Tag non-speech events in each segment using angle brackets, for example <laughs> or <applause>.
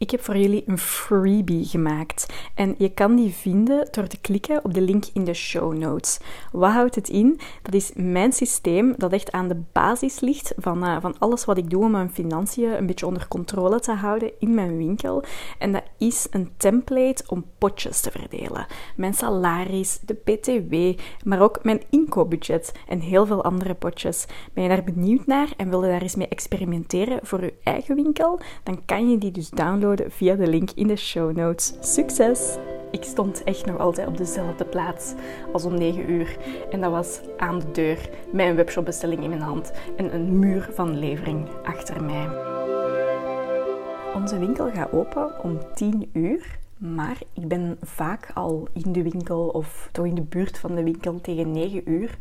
Ik heb voor jullie een freebie gemaakt en je kan die vinden door te klikken op de link in de show notes. Wat houdt het in? Dat is mijn systeem dat echt aan de basis ligt van, uh, van alles wat ik doe om mijn financiën een beetje onder controle te houden in mijn winkel. En dat is een template om potjes te verdelen. Mijn salaris, de BTW, maar ook mijn inkoopbudget en heel veel andere potjes. Ben je daar benieuwd naar en wil je daar eens mee experimenteren voor je eigen winkel? Dan kan je die dus downloaden via de link in de show notes. Succes! Ik stond echt nog altijd op dezelfde plaats als om 9 uur. En dat was aan de deur, een webshopbestelling in mijn hand en een muur van levering achter mij. Onze winkel gaat open om 10 uur. Maar ik ben vaak al in de winkel of toch in de buurt van de winkel tegen 9 uur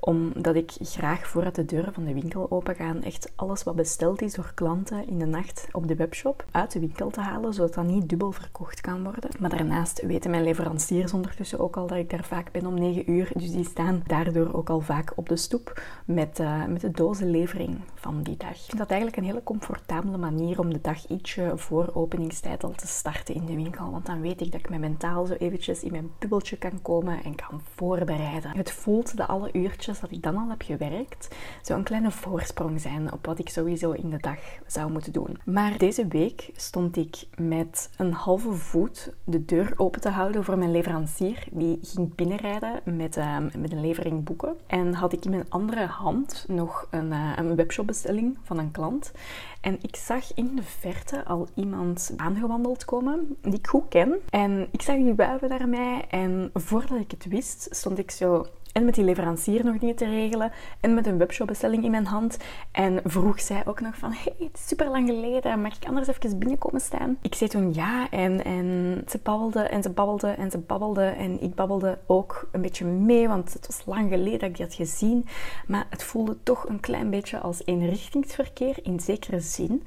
omdat ik graag voordat de deuren van de winkel opengaan, echt alles wat besteld is door klanten in de nacht op de webshop uit de winkel te halen, zodat dat niet dubbel verkocht kan worden. Maar daarnaast weten mijn leveranciers ondertussen ook al dat ik daar vaak ben om 9 uur. Dus die staan daardoor ook al vaak op de stoep met, uh, met de van die dag. Ik vind dat eigenlijk een hele comfortabele manier om de dag ietsje voor openingstijd al te starten in de winkel. Want dan weet ik dat ik met mentaal zo eventjes in mijn bubbeltje kan komen en kan voorbereiden. Het voelt de alle uurtjes dat ik dan al heb gewerkt, zou een kleine voorsprong zijn op wat ik sowieso in de dag zou moeten doen. Maar deze week stond ik met een halve voet de deur open te houden voor mijn leverancier. Die ging binnenrijden met, uh, met een levering boeken. En had ik in mijn andere hand nog een, uh, een webshopbestelling van een klant. En ik zag in de verte al iemand aangewandeld komen die ik goed ken. En ik zag die wuiven naar mij. En voordat ik het wist, stond ik zo en met die leverancier nog dingen te regelen en met een webshopbestelling in mijn hand. En vroeg zij ook nog van, hey, het is super lang geleden, mag ik anders even binnenkomen staan? Ik zei toen ja en, en ze babbelde en ze babbelde en ze babbelde en ik babbelde ook een beetje mee, want het was lang geleden dat ik die had gezien. Maar het voelde toch een klein beetje als eenrichtingsverkeer in zekere zin,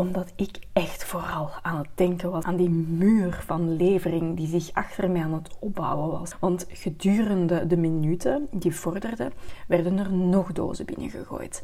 omdat ik echt vooral aan het denken was aan die muur van levering die zich achter mij aan het opbouwen was. Want gedurende de minuten die vorderden, werden er nog dozen binnengegooid.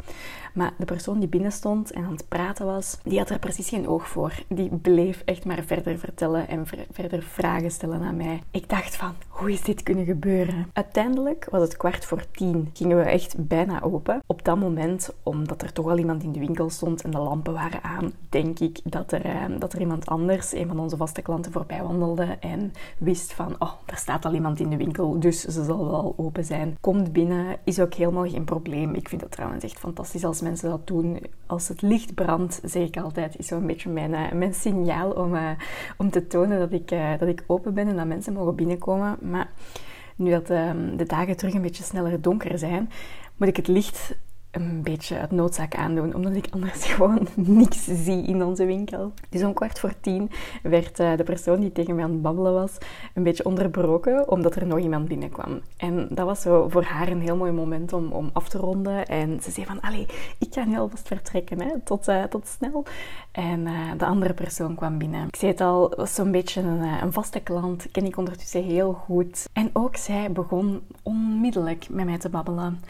Maar de persoon die binnen stond en aan het praten was, die had er precies geen oog voor. Die bleef echt maar verder vertellen en verder vragen stellen aan mij. Ik dacht van, hoe is dit kunnen gebeuren? Uiteindelijk was het kwart voor tien. Gingen we echt bijna open. Op dat moment, omdat er toch al iemand in de winkel stond en de lampen waren aan, denk ik dat er, eh, dat er iemand anders, een van onze vaste klanten, voorbij wandelde en wist van, oh, er staat al iemand in de winkel, dus ze zal wel open zijn. Komt binnen, is ook helemaal geen probleem. Ik vind dat trouwens echt fantastisch als mensen dat doen. Als het licht brandt, zeg ik altijd, is zo'n beetje mijn, uh, mijn signaal om, uh, om te tonen dat ik, dat ik open ben en dat mensen mogen binnenkomen. Maar nu dat ehm, de dagen terug een beetje sneller donker zijn, moet ik het licht een beetje het noodzaak aandoen, omdat ik anders <laughs> gewoon niks zie in onze winkel. Dus om kwart voor tien werd uh, de persoon die tegen mij aan het babbelen was een beetje onderbroken, omdat er nog iemand binnenkwam. En dat was zo voor haar een heel mooi moment om, om af te ronden. En ze zei van, allee, ik ga nu alvast vertrekken, hè, tot, uh, tot snel. En uh, de andere persoon kwam binnen. Ik zei het al, was zo'n beetje een, een vaste klant, ken ik ondertussen heel goed. En ook zij begon onmiddellijk met mij te babbelen.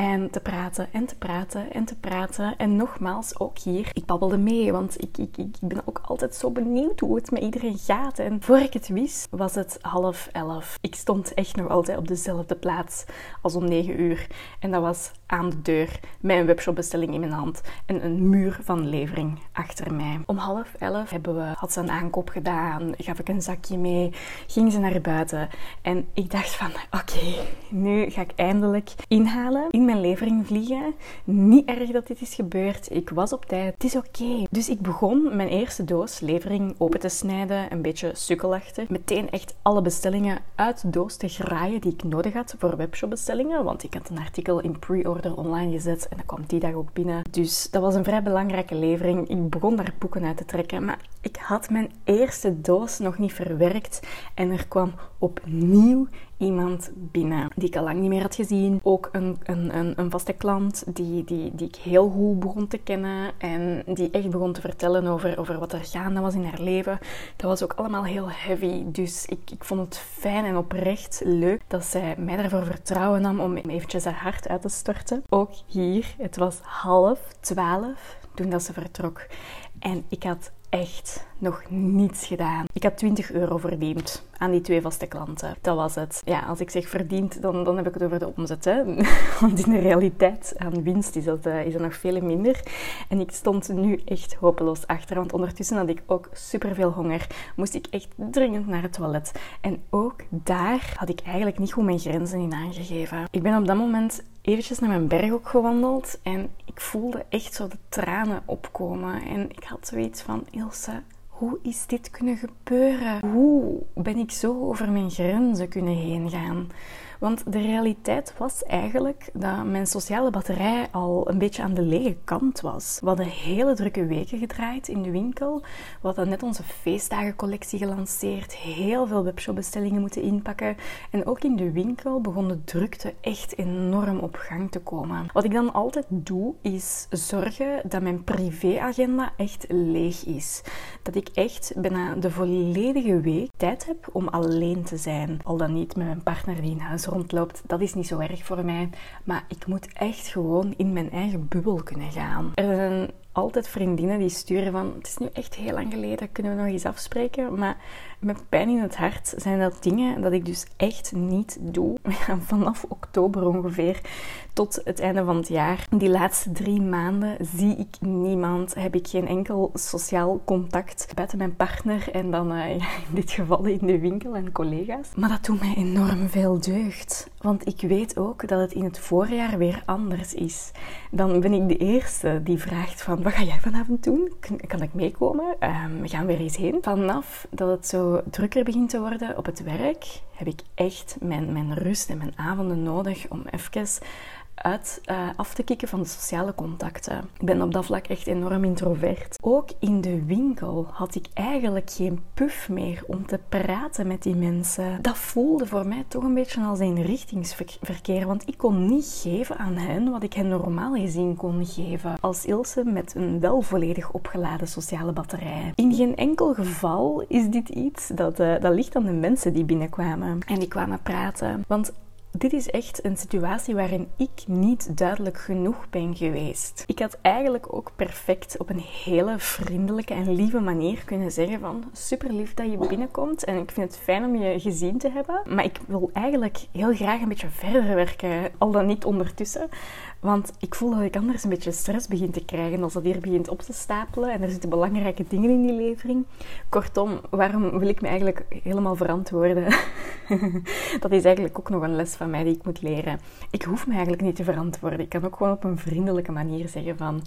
En te praten en te praten en te praten. En nogmaals, ook hier, ik babbelde mee, want ik, ik, ik ben ook altijd zo benieuwd hoe het met iedereen gaat. En voor ik het wist, was het half elf. Ik stond echt nog altijd op dezelfde plaats als om negen uur. En dat was aan de deur, een webshopbestelling in mijn hand en een muur van levering achter mij. Om half elf hebben we, had ze een aankoop gedaan, gaf ik een zakje mee, ging ze naar buiten. En ik dacht van, oké, nu ga ik eindelijk inhalen in mijn levering vliegen. Niet erg dat dit is gebeurd. Ik was op tijd. Het is oké. Dus ik begon mijn eerste doos levering open te snijden. Een beetje sukkelachtig. Meteen echt alle bestellingen uit de doos te graaien die ik nodig had voor webshopbestellingen. Want ik had een artikel in pre-order online gezet en dat kwam die dag ook binnen. Dus dat was een vrij belangrijke levering. Ik begon daar boeken uit te trekken. Maar ik had mijn eerste doos nog niet verwerkt. En er kwam opnieuw iemand binnen die ik al lang niet meer had gezien. Ook een, een, een, vaste klant die, die, die ik heel goed begon te kennen en die echt begon te vertellen over, over wat er gaande was in haar leven. Dat was ook allemaal heel heavy. Dus ik, ik vond het fijn en oprecht leuk dat zij mij daarvoor vertrouwen nam om eventjes haar hart uit te storten. Ook hier, het was half twaalf toen dat ze vertrok. En ik had echt nog niets gedaan. Ik had 20 euro verdiend aan die twee vaste klanten. Dat was het. Ja, als ik zeg verdiend, dan, dan heb ik het over de omzet. Hè? <laughs> Want in de realiteit aan winst is dat, uh, is nog veel minder. En ik stond nu echt hopeloos achter. Want ondertussen had ik ook superveel honger. Moest ik echt dringend naar het toilet. En ook daar had ik eigenlijk niet goed mijn grenzen in aangegeven. Ik ben op dat moment eventjes naar mijn berg ook gewandeld. En ik voelde echt zo de tranen opkomen. En ik had zoiets van, Ilse, hoe is dit kunnen gebeuren? Hoe ben ik zo over mijn grenzen kunnen heen gaan? Want de realiteit was eigenlijk dat mijn sociale batterij al een beetje aan de lege kant was. We hadden hele drukke weken gedraaid in de winkel. We hadden net onze feestdagencollectie gelanceerd, heel veel webshopbestellingen moeten inpakken. En ook in de winkel begon de drukte echt enorm op gang te komen. Wat ik dan altijd doe, is zorgen dat mijn privéagenda echt leeg is. Dat ik echt bijna de volledige week tijd heb om alleen te zijn. Al dan niet met mijn partner die in huis rondloopt, dat is niet zo erg voor mij. Maar ik moet echt gewoon in mijn eigen bubbel kunnen gaan. Er zijn altijd vriendinnen die sturen van... Het is nu echt heel lang geleden, kunnen we nog eens afspreken? Maar met pijn in het hart zijn dat dingen dat ik dus echt niet doe. <laughs> Vanaf oktober ongeveer tot het einde van het jaar. Die laatste drie maanden zie ik niemand, heb ik geen enkel sociaal contact buiten mijn partner en dan <laughs> uh, in dit geval in de winkel en collega's. Maar dat doet mij enorm veel deugd. Want ik weet ook dat het in het voorjaar weer anders is. Dan ben ik de eerste die vraagt van, wat ga jij vanavond doen? Kan ik meekomen? Um, we gaan weer eens heen. Vanaf dat het zo drukker begint te worden op het werk, heb ik echt mijn, mijn rust en mijn avonden nodig om even uit uh, af te kicken van de sociale contacten. Ik ben op dat vlak echt enorm introvert. Ook in de winkel had ik eigenlijk geen puff meer om te praten met die mensen. Dat voelde voor mij toch een beetje als een richtingsverkeer, want ik kon niet geven aan hen wat ik hen normaal gezien kon geven. Als Ilse met een wel volledig opgeladen sociale batterij. In geen enkel geval is dit iets dat, uh, dat ligt aan de mensen die binnenkwamen en die kwamen praten. Want dit is echt een situatie waarin ik niet duidelijk genoeg ben geweest. Ik had eigenlijk ook perfect op een hele vriendelijke en lieve manier kunnen zeggen van super lief dat je binnenkomt en ik vind het fijn om je gezien te hebben, maar ik wil eigenlijk heel graag een beetje verder werken, al dan niet ondertussen. Want ik voel dat ik anders een beetje stress begin te krijgen als dat hier begint op te stapelen en er zitten belangrijke dingen in die levering. Kortom, waarom wil ik me eigenlijk helemaal verantwoorden? <laughs> dat is eigenlijk ook nog een les van mij die ik moet leren. Ik hoef me eigenlijk niet te verantwoorden. Ik kan ook gewoon op een vriendelijke manier zeggen van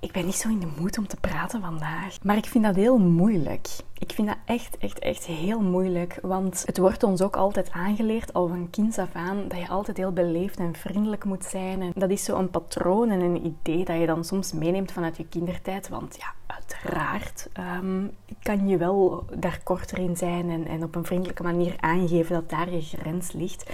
ik ben niet zo in de moed om te praten vandaag. Maar ik vind dat heel moeilijk. Ik vind dat echt, echt, echt heel moeilijk. Want het wordt ons ook altijd aangeleerd, al van kinds af aan, dat je altijd heel beleefd en vriendelijk moet zijn. En dat is zo een patroon en een idee dat je dan soms meeneemt vanuit je kindertijd. Want ja, uiteraard um, kan je wel daar korter in zijn en, en op een vriendelijke manier aangeven dat daar je grens ligt.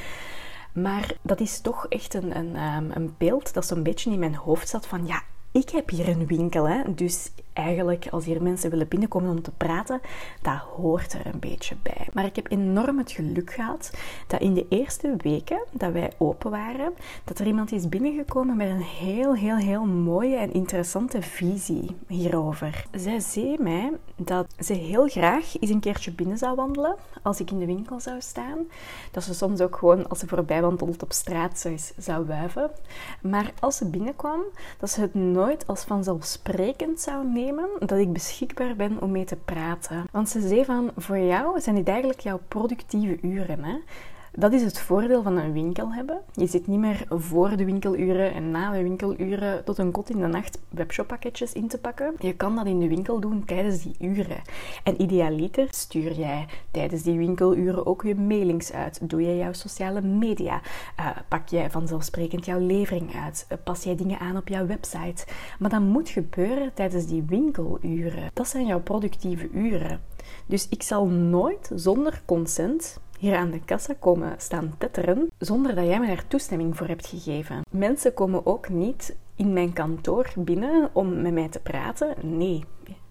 Maar dat is toch echt een, een, ehm, een beeld dat zo'n beetje in mijn hoofd zat van ja, ik heb hier een winkel, hè, dus eigenlijk als hier mensen willen binnenkomen om te praten, dat hoort er een beetje bij. Maar ik heb enorm het geluk gehad dat in de eerste weken dat wij open waren, dat er iemand is binnengekomen met een heel, heel, heel mooie en interessante visie hierover. Zij zei mij dat ze heel graag eens een keertje binnen zou wandelen als ik in de winkel zou staan. Dat ze soms ook gewoon als ze voorbij wandelt op straat zou, zou wuiven. Maar als ze binnenkwam, dat ze het nooit als vanzelfsprekend zou nemen dat ik beschikbaar ben om mee te praten. Want ze zei van, voor jou zijn dit eigenlijk jouw productieve uren. Hè? Dat is het voordeel van een winkel hebben. Je zit niet meer voor de winkeluren en na de winkeluren tot een kot in de nacht webshoppakketjes in te pakken. Je kan dat in de winkel doen tijdens die uren. En idealiter stuur jij tijdens die winkeluren ook je mailings uit. Doe jij jouw sociale media. Uh, pak jij vanzelfsprekend jouw levering uit. Uh, pas jij dingen aan op jouw website. Maar dat moet gebeuren tijdens die winkeluren. Dat zijn jouw productieve uren. Dus ik zal nooit zonder consent hier aan de kassa komen staan tetteren zonder dat jij me daar toestemming voor hebt gegeven. Mensen komen ook niet in mijn kantoor binnen om met mij te praten. Nee,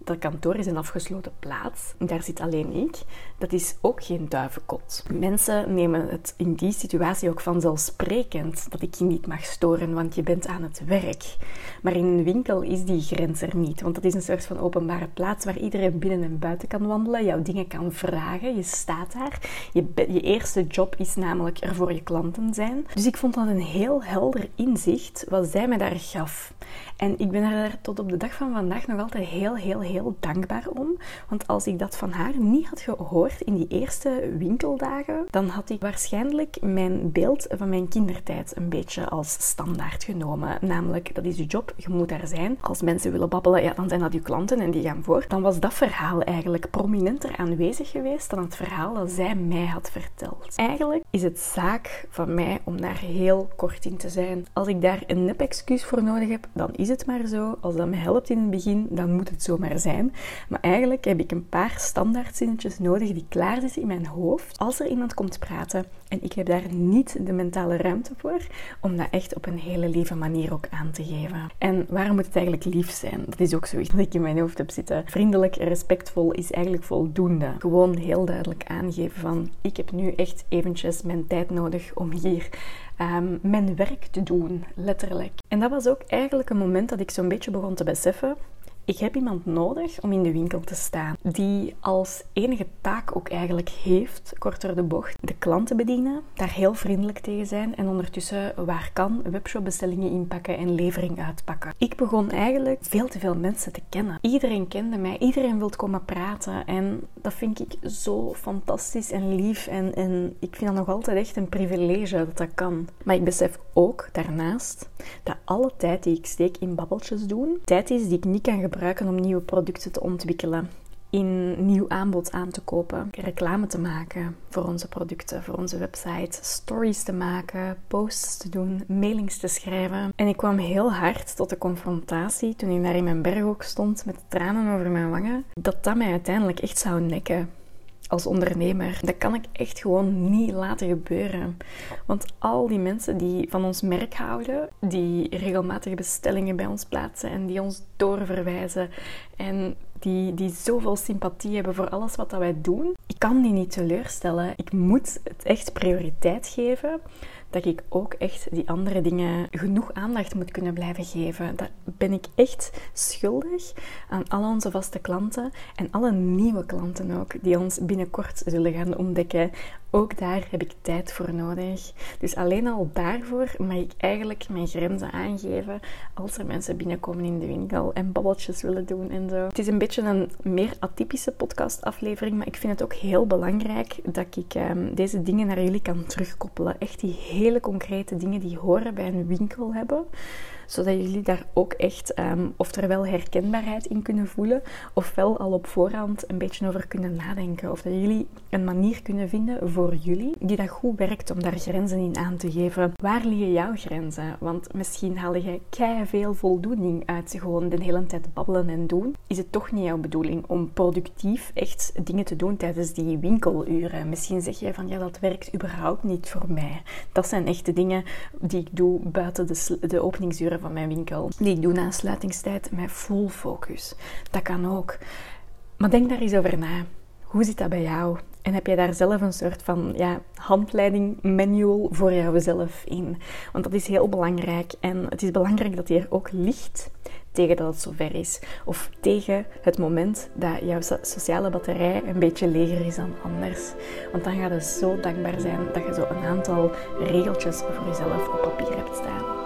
dat kantoor is een afgesloten plaats. Daar zit alleen ik. Dat is ook geen duivenkot. Mensen nemen het in die situatie ook vanzelfsprekend dat ik je niet mag storen, want je bent aan het werk. Maar in een winkel is die grens er niet, want dat is een soort van openbare plaats waar iedereen binnen en buiten kan wandelen, jouw dingen kan vragen. Je staat daar. Je, je eerste job is namelijk er voor je klanten zijn. Dus ik vond dat een heel helder inzicht wat zij mij daar gaf. En ik ben er tot op de dag van vandaag nog altijd heel, heel, heel dankbaar om. Want als ik dat van haar niet had gehoord in die eerste winkeldagen, dan had ik waarschijnlijk mijn beeld van mijn kindertijd een beetje als standaard genomen. Namelijk, dat is je job, je moet daar zijn. Als mensen willen babbelen, ja, dan zijn dat je klanten en die gaan voor. Dan was dat verhaal eigenlijk prominenter aanwezig geweest dan het verhaal dat zij mij had verteld. Eigenlijk is het zaak van mij om daar heel kort in te zijn. Als ik daar een nep-excuus voor nodig heb, dan is het maar zo. Als dat me helpt in het begin, dan moet het zomaar zijn. Maar eigenlijk heb ik een paar standaardzinnetjes nodig die klaar zitten in mijn hoofd als er iemand komt praten. En ik heb daar niet de mentale ruimte voor om dat echt op een hele lieve manier ook aan te geven. En waarom moet het eigenlijk lief zijn? Dat is ook zoiets dat ik in mijn hoofd heb zitten. Vriendelijk, respectvol is eigenlijk voldoende. Gewoon heel duidelijk aangeven van ik heb nu echt eventjes mijn tijd nodig om hier um, mijn werk te doen, letterlijk. En dat was ook eigenlijk een moment dat ik zo'n beetje begon te beseffen ik heb iemand nodig om in de winkel te staan. Die als enige taak ook eigenlijk heeft, korter de bocht, de klanten bedienen, daar heel vriendelijk tegen zijn en ondertussen waar kan webshopbestellingen inpakken en levering uitpakken. Ik begon eigenlijk veel te veel mensen te kennen. Iedereen kende mij, iedereen wilde komen praten en dat vind ik zo fantastisch en lief en, en ik vind dat nog altijd echt een privilege dat dat kan. Maar ik besef ook daarnaast dat alle tijd die ik steek in babbeltjes doen, tijd is die ik niet kan gebruiken om nieuwe producten te ontwikkelen, in nieuw aanbod aan te kopen, reclame te maken voor onze producten, voor onze website, stories te maken, posts te doen, mailings te schrijven. En ik kwam heel hard tot de confrontatie toen ik daar in mijn berghoek stond met tranen over mijn wangen, dat dat mij uiteindelijk echt zou nekken als ondernemer. Dat kan ik echt gewoon niet laten gebeuren. Want al die mensen die van ons merk houden, die regelmatige bestellingen bij ons plaatsen en die ons doorverwijzen en die, die zoveel sympathie hebben voor alles wat dat wij doen, ik kan die niet teleurstellen. Ik moet het echt prioriteit geven dat ik ook echt die andere dingen genoeg aandacht moet kunnen blijven geven. Dat ben ik echt schuldig aan al onze vaste klanten en alle nieuwe klanten ook, die ons binnenkort zullen gaan ontdekken. Ook daar heb ik tijd voor nodig. Dus alleen al daarvoor mag ik eigenlijk mijn grenzen aangeven als er mensen binnenkomen in de winkel en babbeltjes willen doen en zo. Het is een beetje een meer atypische podcastaflevering, maar ik vind het ook heel belangrijk dat ik um, deze dingen naar jullie kan terugkoppelen. Echt die hele concrete dingen die horen bij een winkel hebben zodat jullie daar ook echt um, oftewel herkenbaarheid in kunnen voelen, ofwel al op voorhand een beetje over kunnen nadenken. Of dat jullie een manier kunnen vinden voor jullie die dat goed werkt om daar grenzen in aan te geven. Waar liggen jouw grenzen? Want misschien haal je kei veel voldoening uit gewoon de hele tijd babbelen en doen. Is het toch niet jouw bedoeling om productief echt dingen te doen tijdens die winkeluren? Misschien zeg je van ja, dat werkt überhaupt niet voor mij. Dat zijn echt de dingen die ik doe buiten de, de openingsuren van mijn winkel. Die ik doe na sluitingstijd met full focus. Dat kan ook. Maar denk daar eens over na. Hoe zit dat bij jou? En heb je daar zelf een soort van ja, handleiding, manual voor jouzelf in? Want dat is heel belangrijk. En het is belangrijk dat die er ook ligt tegen dat het zover is. Of tegen het moment dat jouw sociale batterij een beetje leger is dan anders. Want dan ga je zo dankbaar zijn dat je zo een aantal regeltjes voor jezelf op papier hebt staan.